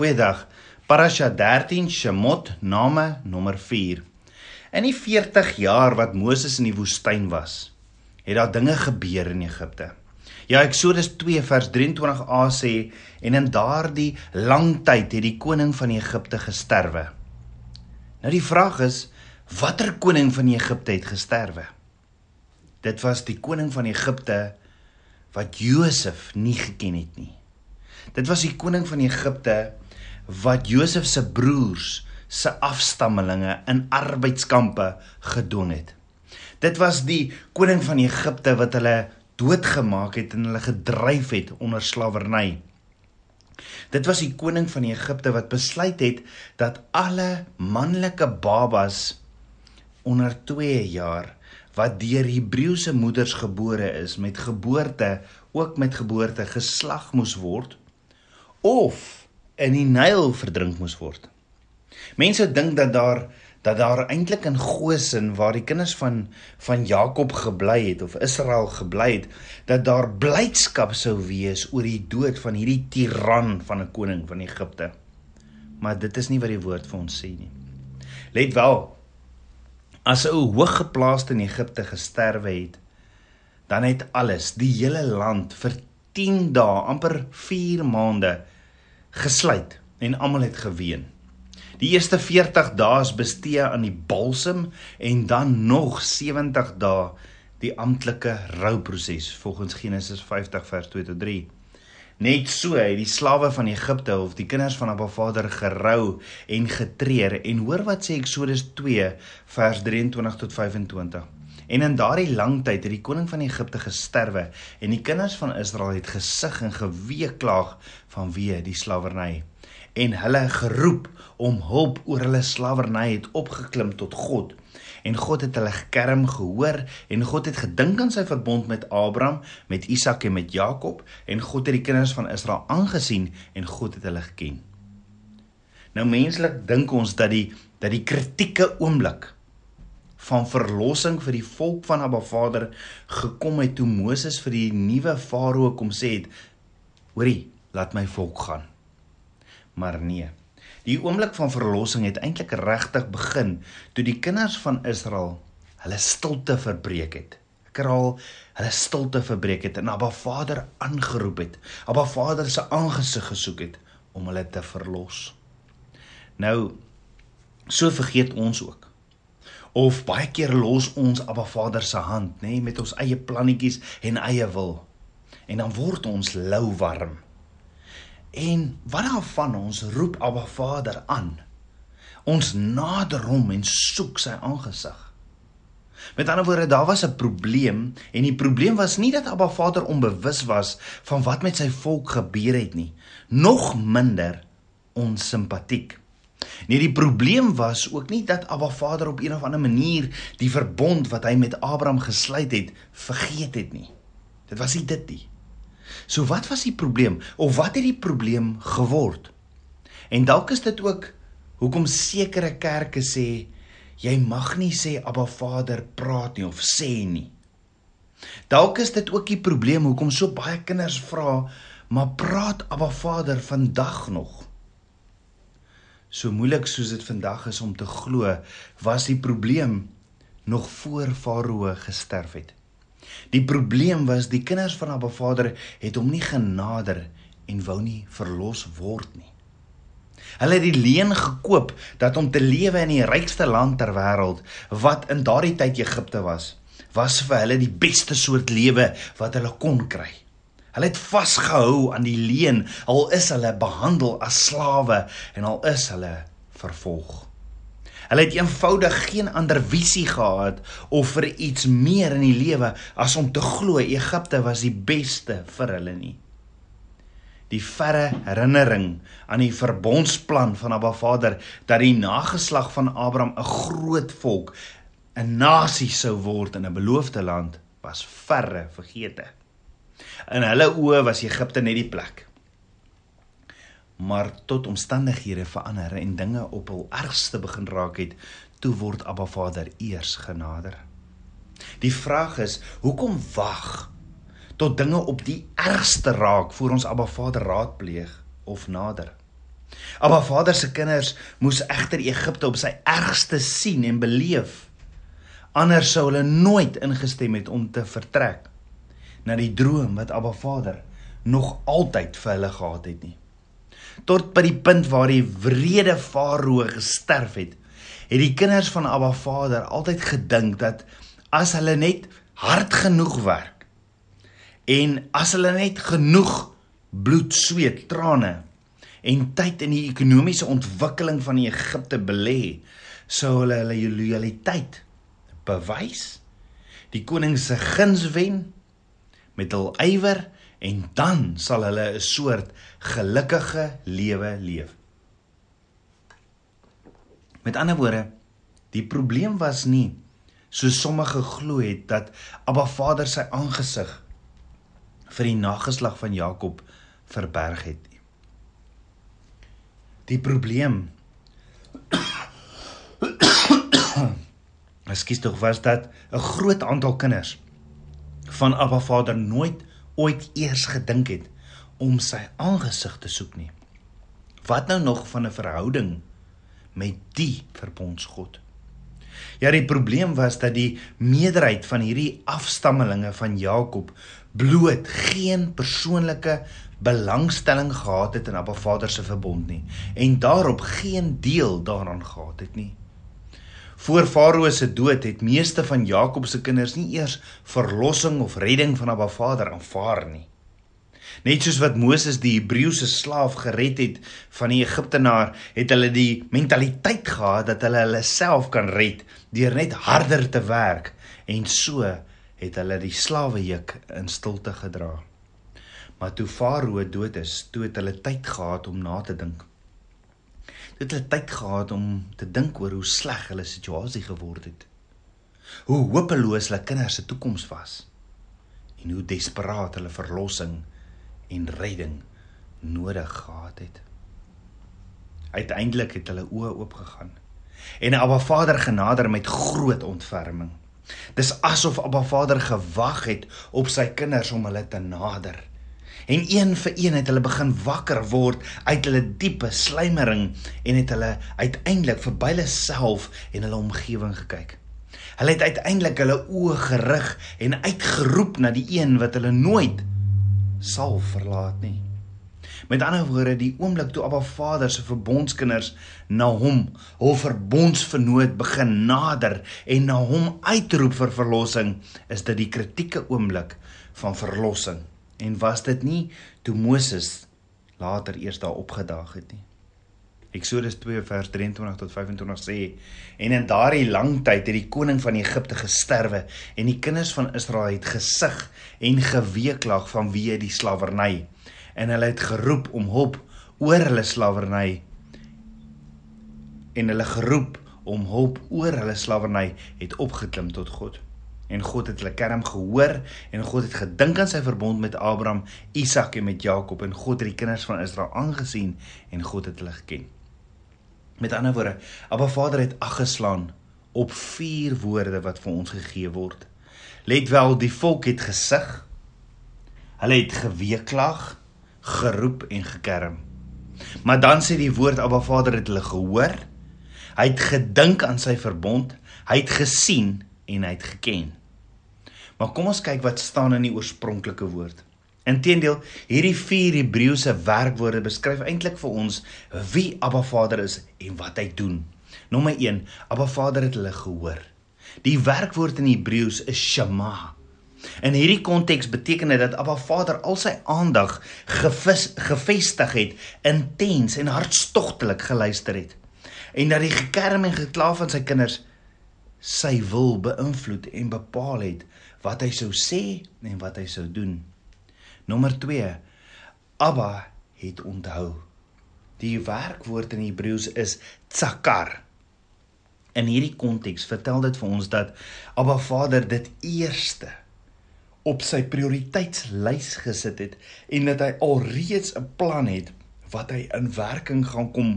Goeiedag. Parasha 13 Shemot Name nommer 4. In die 40 jaar wat Moses in die woestyn was, het daar dinge gebeur in Egipte. Ja, Eksodus 2 vers 23a sê en in daardie lang tyd het die koning van Egipte gesterwe. Nou die vraag is, watter koning van Egipte het gesterwe? Dit was die koning van Egipte wat Josef nie geken het nie. Dit was die koning van Egipte wat Josef se broers se afstammelinge in arbeidskampe gedwing het. Dit was die koning van Egipte wat hulle doodgemaak het en hulle gedryf het onder slawerny. Dit was die koning van Egipte wat besluit het dat alle manlike babas onder 2 jaar wat deur Hebreëse moeders gebore is met geboorte ook met geboorte geslag moes word of in die Nyl verdrink moes word. Mense dink dat daar dat daar eintlik in Goshen waar die kinders van van Jakob gebly het of Israel gebly het, dat daar blydskap sou wees oor die dood van hierdie tiran van 'n koning van Egipte. Maar dit is nie wat die woord vir ons sê nie. Let wel. As 'n hooggeplaaste in Egipte gesterwe het, dan het alles, die hele land vir 10 dae, amper 4 maande gesluit en almal het geween. Die eerste 40 dae is bestee aan die balsem en dan nog 70 dae die amptelike rouproses volgens Genesis 50 vers 2 tot 3. Net so het die slawe van Egipte of die kinders van Abba Vader gerou en getreur en hoor wat sê Eksodus 2 vers 23 tot 25. En in daardie lang tyd het die koning van Egipte gesterwe en die kinders van Israel het gesig en geweeklaag vanweë die slawerny en hulle geroep om hulp oor hulle slawerny het opgeklim tot God. En God het hulle gekerm gehoor en God het gedink aan sy verbond met Abraham, met Isak en met Jakob en God het die kinders van Israel aangesien en God het hulle geken. Nou menslik dink ons dat die dat die kritieke oomblik van verlossing vir die volk van Abba Vader gekom het toe Moses vir die nuwe farao kom sê het: "Hoorie, laat my volk gaan." Maar nee. Die oomblik van verlossing het eintlik regtig begin toe die kinders van Israel hulle stilte verbreek het. Ek herhaal, hulle stilte verbreek het en Abba Vader aangeroep het. Abba Vader se aangesig gesoek het om hulle te verlos. Nou so vergeet ons ook. Of baie keer los ons Abba Vader se hand, nê, nee, met ons eie plannetjies en eie wil. En dan word ons lou warm. En wat daarvan ons roep Abba Vader aan. Ons nader hom en soek sy aangesig. Met ander woorde, daar was 'n probleem en die probleem was nie dat Abba Vader onbewus was van wat met sy volk gebeur het nie, nog minder onsimpatiek. Nee, die probleem was ook nie dat Abba Vader op een of ander manier die verbond wat hy met Abraham gesluit het, vergeet het nie. Dit was nie dit nie. So wat was die probleem of wat het die probleem geword? En dalk is dit ook hoekom sekere kerke sê jy mag nie sê Abba Vader praat nie of sê nie. Dalk is dit ook die probleem hoekom so baie kinders vra maar praat Abba Vader vandag nog? So moeilik soos dit vandag is om te glo, was die probleem nog voor Farao gesterf het. Die probleem was die kinders van Abba Vader het hom nie genader en wou nie verlos word nie. Hulle het die leen gekoop dat om te lewe in die rykste land ter wêreld wat in daardie tyd Egipte was, was vir hulle die beste soort lewe wat hulle kon kry. Hulle het vasgehou aan die leen al is hulle behandel as slawe en al is hulle vervolg. Hulle het eenvoudig geen ander visie gehad of vir iets meer in die lewe as om te glo Egipte was die beste vir hulle nie. Die verre herinnering aan die verbondsplan van Abba Vader dat die nageslag van Abraham 'n groot volk, 'n nasie sou word in 'n beloofde land, was verre vergete. In hulle oë was Egipte net die plek maar tot omstandighede verander en dinge op hul ergste begin raak het, toe word Abba Vader eers genader. Die vraag is, hoekom wag tot dinge op die ergste raak voor ons Abba Vader raadpleeg of nader? Abba Vader se kinders moes egter Egipte op sy ergste sien en beleef. Anders sou hulle nooit ingestem het om te vertrek na die droom wat Abba Vader nog altyd vir hulle gehad het nie. Tot by die punt waar die wrede Farao gesterf het, het die kinders van Abba Vader altyd gedink dat as hulle net hard genoeg werk en as hulle net genoeg bloed, sweet, trane en tyd in die ekonomiese ontwikkeling van Egipte belê, sou hulle hulle loyaliteit bewys, die koning se guns wen met hul ywer en dan sal hulle 'n soort gelukkige lewe leef. Met ander woorde, die probleem was nie so sommige glo het dat Abba Vader sy aangesig vir die nageslag van Jakob verberg het nie. Die probleem Ekskuus tog was dat 'n groot aantal kinders van Abba Vader nooit ooit eers gedink het om sy aangesig te soek nie. Wat nou nog van 'n verhouding met die verbondsgod? Ja, die probleem was dat die meerderheid van hierdie afstammelinge van Jakob bloot geen persoonlike belangstelling gehad het in Abba Vader se verbond nie en daarop geen deel daaraan gehad het nie. Voor Farao se dood het meeste van Jakob se kinders nie eers verlossing of redding van Abba Vader aanvaar nie. Net soos wat Moses die Hebreëse slaaf gered het van die Egiptenaar, het hulle die mentaliteit gehad dat hulle hulle self kan red deur net harder te werk en so het hulle die slawejuk in stilte gedra. Maar toe Farao dood is, toe het hulle tyd gehad om na te dink het hulle tyd gehad om te dink oor hoe sleg hulle situasie geword het. Hoe hopeloos hulle kinders se toekoms was en hoe desperaat hulle verlossing en redding nodig gehad het. Uiteindelik het hulle oë oopgegaan en Abba Vader genader met groot ontferming. Dis asof Abba Vader gewag het op sy kinders om hulle te nader en een vir een het hulle begin wakker word uit hulle diepe slymering en het hulle uiteindelik verby hulle self en hulle omgewing gekyk. Hulle het uiteindelik hulle oë gerig en uitgeroep na die een wat hulle nooit sal verlaat nie. Met ander woorde, die oomblik toe Abba Vader se verbondskinders na hom, hul verbondsvernoot begin nader en na hom uitroep vir verlossing, is dit die kritieke oomblik van verlossing En was dit nie toe Moses later eers daar opgedaag het nie? Eksodus 2 vers 23 tot 25 sê en in daardie lang tyd het die koning van Egipte gesterwe en die kinders van Israel het gesig en geweeklag vanweë die slawerny. En hulle het geroep om hulp oor hulle slawerny. En hulle geroep om hulp oor hulle slawerny het opgeklim tot God en God het hulle kerm gehoor en God het gedink aan sy verbond met Abraham, Isak en met Jakob en God het die kinders van Israel aangesien en God het hulle geken. Met ander woorde, Abba Vader het aggeslaan op vier woorde wat vir ons gegee word. Let wel, die volk het gesig. Hulle het geweeklag, geroep en gekerm. Maar dan sê die woord Abba Vader het hulle gehoor. Hy het gedink aan sy verbond, hy het gesien en hy het geken. Maar kom ons kyk wat staan in die oorspronklike woord. Inteendeel, hierdie vier Hebreëse werkwoorde beskryf eintlik vir ons wie Abba Vader is en wat hy doen. Nommer 1, Abba Vader het hulle gehoor. Die werkwoord in Hebreëus is shema. In hierdie konteks beteken dit dat Abba Vader al sy aandag gevis, gevestig het, intens en hartstogtelik geluister het en dat die gekerm en geklaaf van sy kinders sy wil beïnvloed en bepaal het wat hy sou sê en wat hy sou doen. Nommer 2. Abba het onthou. Die werkwoord in Hebreëus is tsakar. In hierdie konteks vertel dit vir ons dat Abba Vader dit eerste op sy prioriteitslys gesit het en dat hy alreeds 'n plan het wat hy in werking gaan kom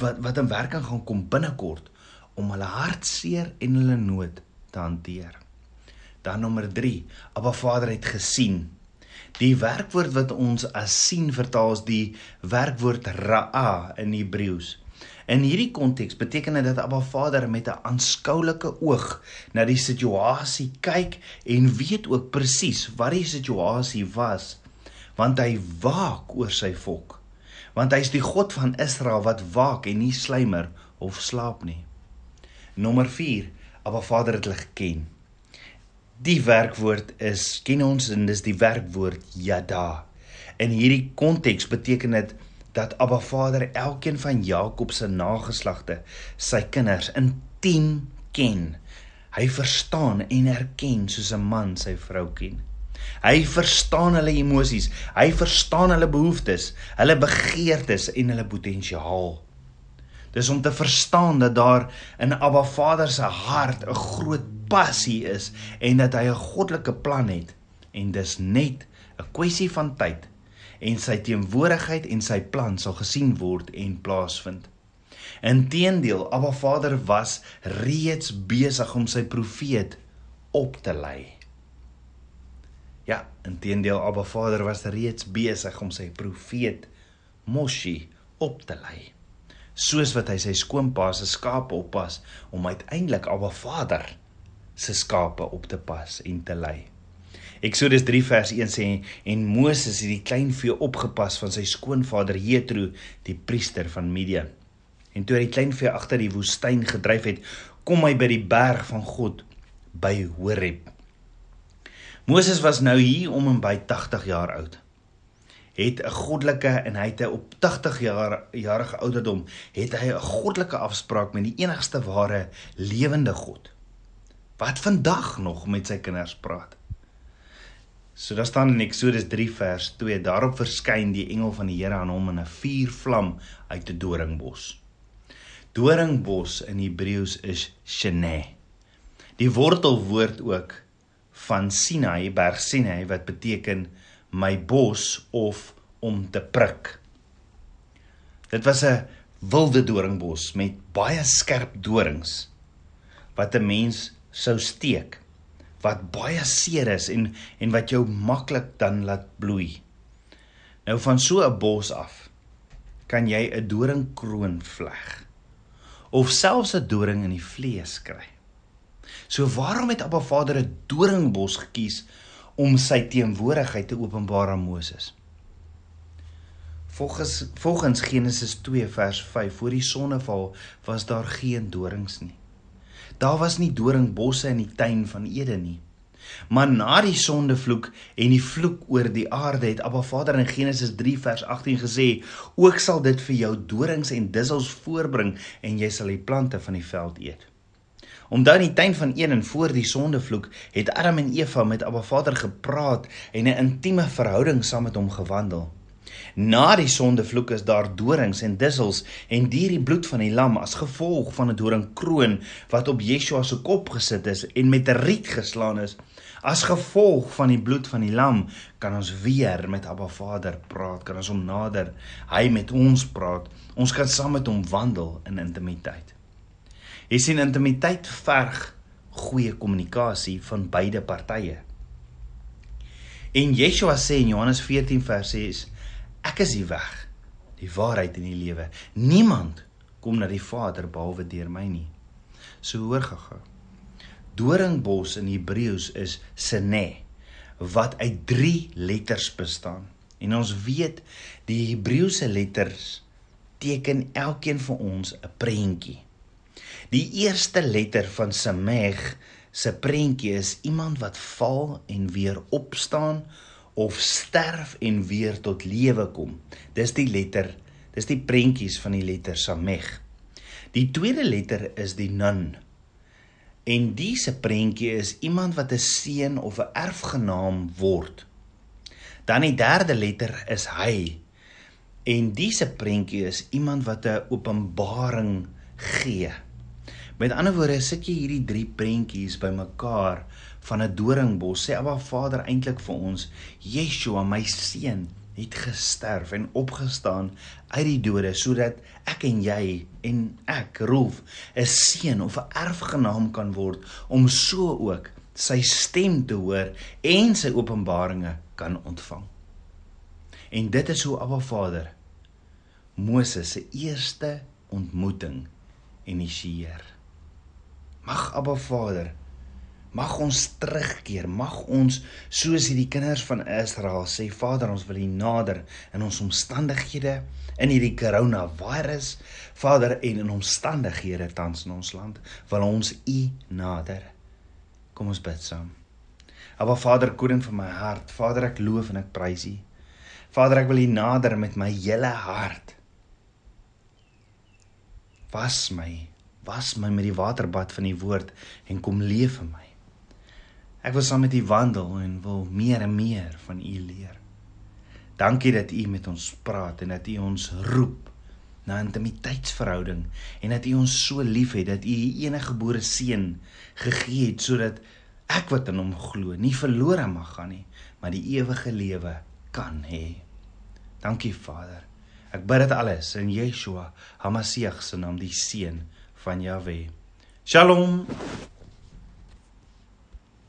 wat wat in werking gaan kom binnekort om hulle hartseer en hulle nood te hanteer. Dan nommer 3. Abba Vader het gesien. Die werkwoord wat ons as sien vertaal is die werkwoord ra'a in Hebreëus. In hierdie konteks beteken dit dat Abba Vader met 'n aanskoulike oog na die situasie kyk en weet ook presies wat die situasie was, want hy waak oor sy volk. Want hy is die God van Israel wat waak en nie sluimer of slaap nie. Nommer 4. Abba Vader het hulle geken. Die werkwoord is ken ons en dis die werkwoord yada. In hierdie konteks beteken dit dat Abba Vader elkeen van Jakob se nageslagte, sy kinders intiem ken. Hy verstaan en erken soos 'n man sy vrou ken. Hy verstaan hulle emosies, hy verstaan hulle behoeftes, hulle begeertes en hulle potensiaal. Dis om te verstaan dat daar in Abba Vader se hart 'n groot passie is en dat hy 'n goddelike plan het en dis net 'n kwessie van tyd en sy teenwoordigheid en sy plan sal gesien word en plaasvind. Inteendeel, Abba Vader was reeds besig om sy profeet op te lei. Ja, inteendeel, Abba Vader was reeds besig om sy profeet Moshi op te lei. Soos wat hy sy skoonpa se skape oppas om uiteindelik Abba Vader se skape op te pas en te lei. Eksodus 3 vers 1 sê en Moses het die klein vee opgepas van sy skoonvader Jethro, die priester van Midian. En toe hy die klein vee agter die woestyn gedryf het, kom hy by die berg van God by Horeb. Moses was nou hier om en by 80 jaar oud. Het 'n goddelike en hy het op 80 jaar jarige ouderdom het hy 'n goddelike afspraak met die enigste ware lewende God. Wat vandag nog met sy kinders praat. So daar staan in Eksodus 3 vers 2: Daarop verskyn die engel van die Here aan hom in 'n vuurvlam uit 'n doringbos. Doringbos in Hebreëus is Shene. Die wortelwoord ook van Sinai, berg Sinai wat beteken my bos of om te prik. Dit was 'n wilde doringbos met baie skerp dorings wat 'n mens sou steek wat baie seer is en en wat jou maklik dan laat bloei. Nou van so 'n bos af kan jy 'n doringkroon vleg of selfs 'n doring in die vlees kry. So waarom het Abba Vader 'n doringbos gekies om sy teenwoordigheid te openbaar aan Moses? Volgens volgens Genesis 2 vers 5 voor die sonneval was daar geen dorings nie. Daar was nie doringbosse in die tuin van Eden nie. Maar na die sondevloek en die vloek oor die aarde het Abba Vader in Genesis 3 vers 18 gesê: "Ook sal dit vir jou dorings en dussels voorbring en jy sal die plante van die veld eet." Omdat in die tuin van Eden voor die sondevloek het Adam en Eva met Abba Vader gepraat en 'n intieme verhouding saam met hom gewandel. Na die sondevloek is daar dorings en dussels en deur die bloed van die lam as gevolg van 'n doringkroon wat op Yeshua se kop gesit is en met 'n riet geslaan is. As gevolg van die bloed van die lam kan ons weer met Abba Vader praat, kan ons hom nader, hy met ons praat. Ons kan saam met hom wandel in intimiteit. Jy sien intimiteit verg goeie kommunikasie van beide partye. En Yeshua sê in Johannes 14 vers 6 Ek is die weg, die waarheid en die lewe. Niemand kom na die Vader behalwe deur my nie. So hoor gaga. Doringbos in Hebreëus is sene wat uit 3 letters bestaan. En ons weet die Hebreëse letters teken elkeen vir ons 'n prentjie. Die eerste letter van Sameg se prentjie is iemand wat val en weer opstaan of sterf en weer tot lewe kom. Dis die letter, dis die prentjies van die letter Sameg. Die tweede letter is die Nun. En diese prentjie is iemand wat 'n seun of 'n erfgenaam word. Dan die derde letter is hy. En diese prentjie is iemand wat 'n openbaring gee. Met ander woorde, sit jy hierdie drie prentjies bymekaar van 'n doringbos sê Abba Vader eintlik vir ons Yeshua my seun het gesterf en opgestaan uit die dode sodat ek en jy en ek Rolf 'n seun of 'n erfgenaam kan word om so ook sy stem te hoor en sy openbaringe kan ontvang. En dit is hoe Abba Vader Moses se eerste ontmoeting initieer. Mag Abba Vader mag ons terugkeer, mag ons soos hierdie kinders van Israel sê Vader, ons wil U nader in ons omstandighede in hierdie coronavirus, Vader, en in omstandighede tans in ons land, wil ons U nader. Kom ons bid saam. Aba Vader, koning van my hart, Vader, ek loof en ek prys U. Vader, ek wil U nader met my hele hart. Was my, was my met die waterbad van U woord en kom leef in my. Ek wil saam met U wandel en wil meer en meer van U leer. Dankie dat U met ons praat en dat U ons roep na intimiteitsverhouding en dat U ons so liefhet dat U U enige gebore seun gegee het sodat ek wat in hom glo nie verlore mag gaan nie, maar die ewige lewe kan hê. Dankie Vader. Ek bid dit alles in Yeshua, Hamasieg se naam, die seun van Yahweh. Shalom!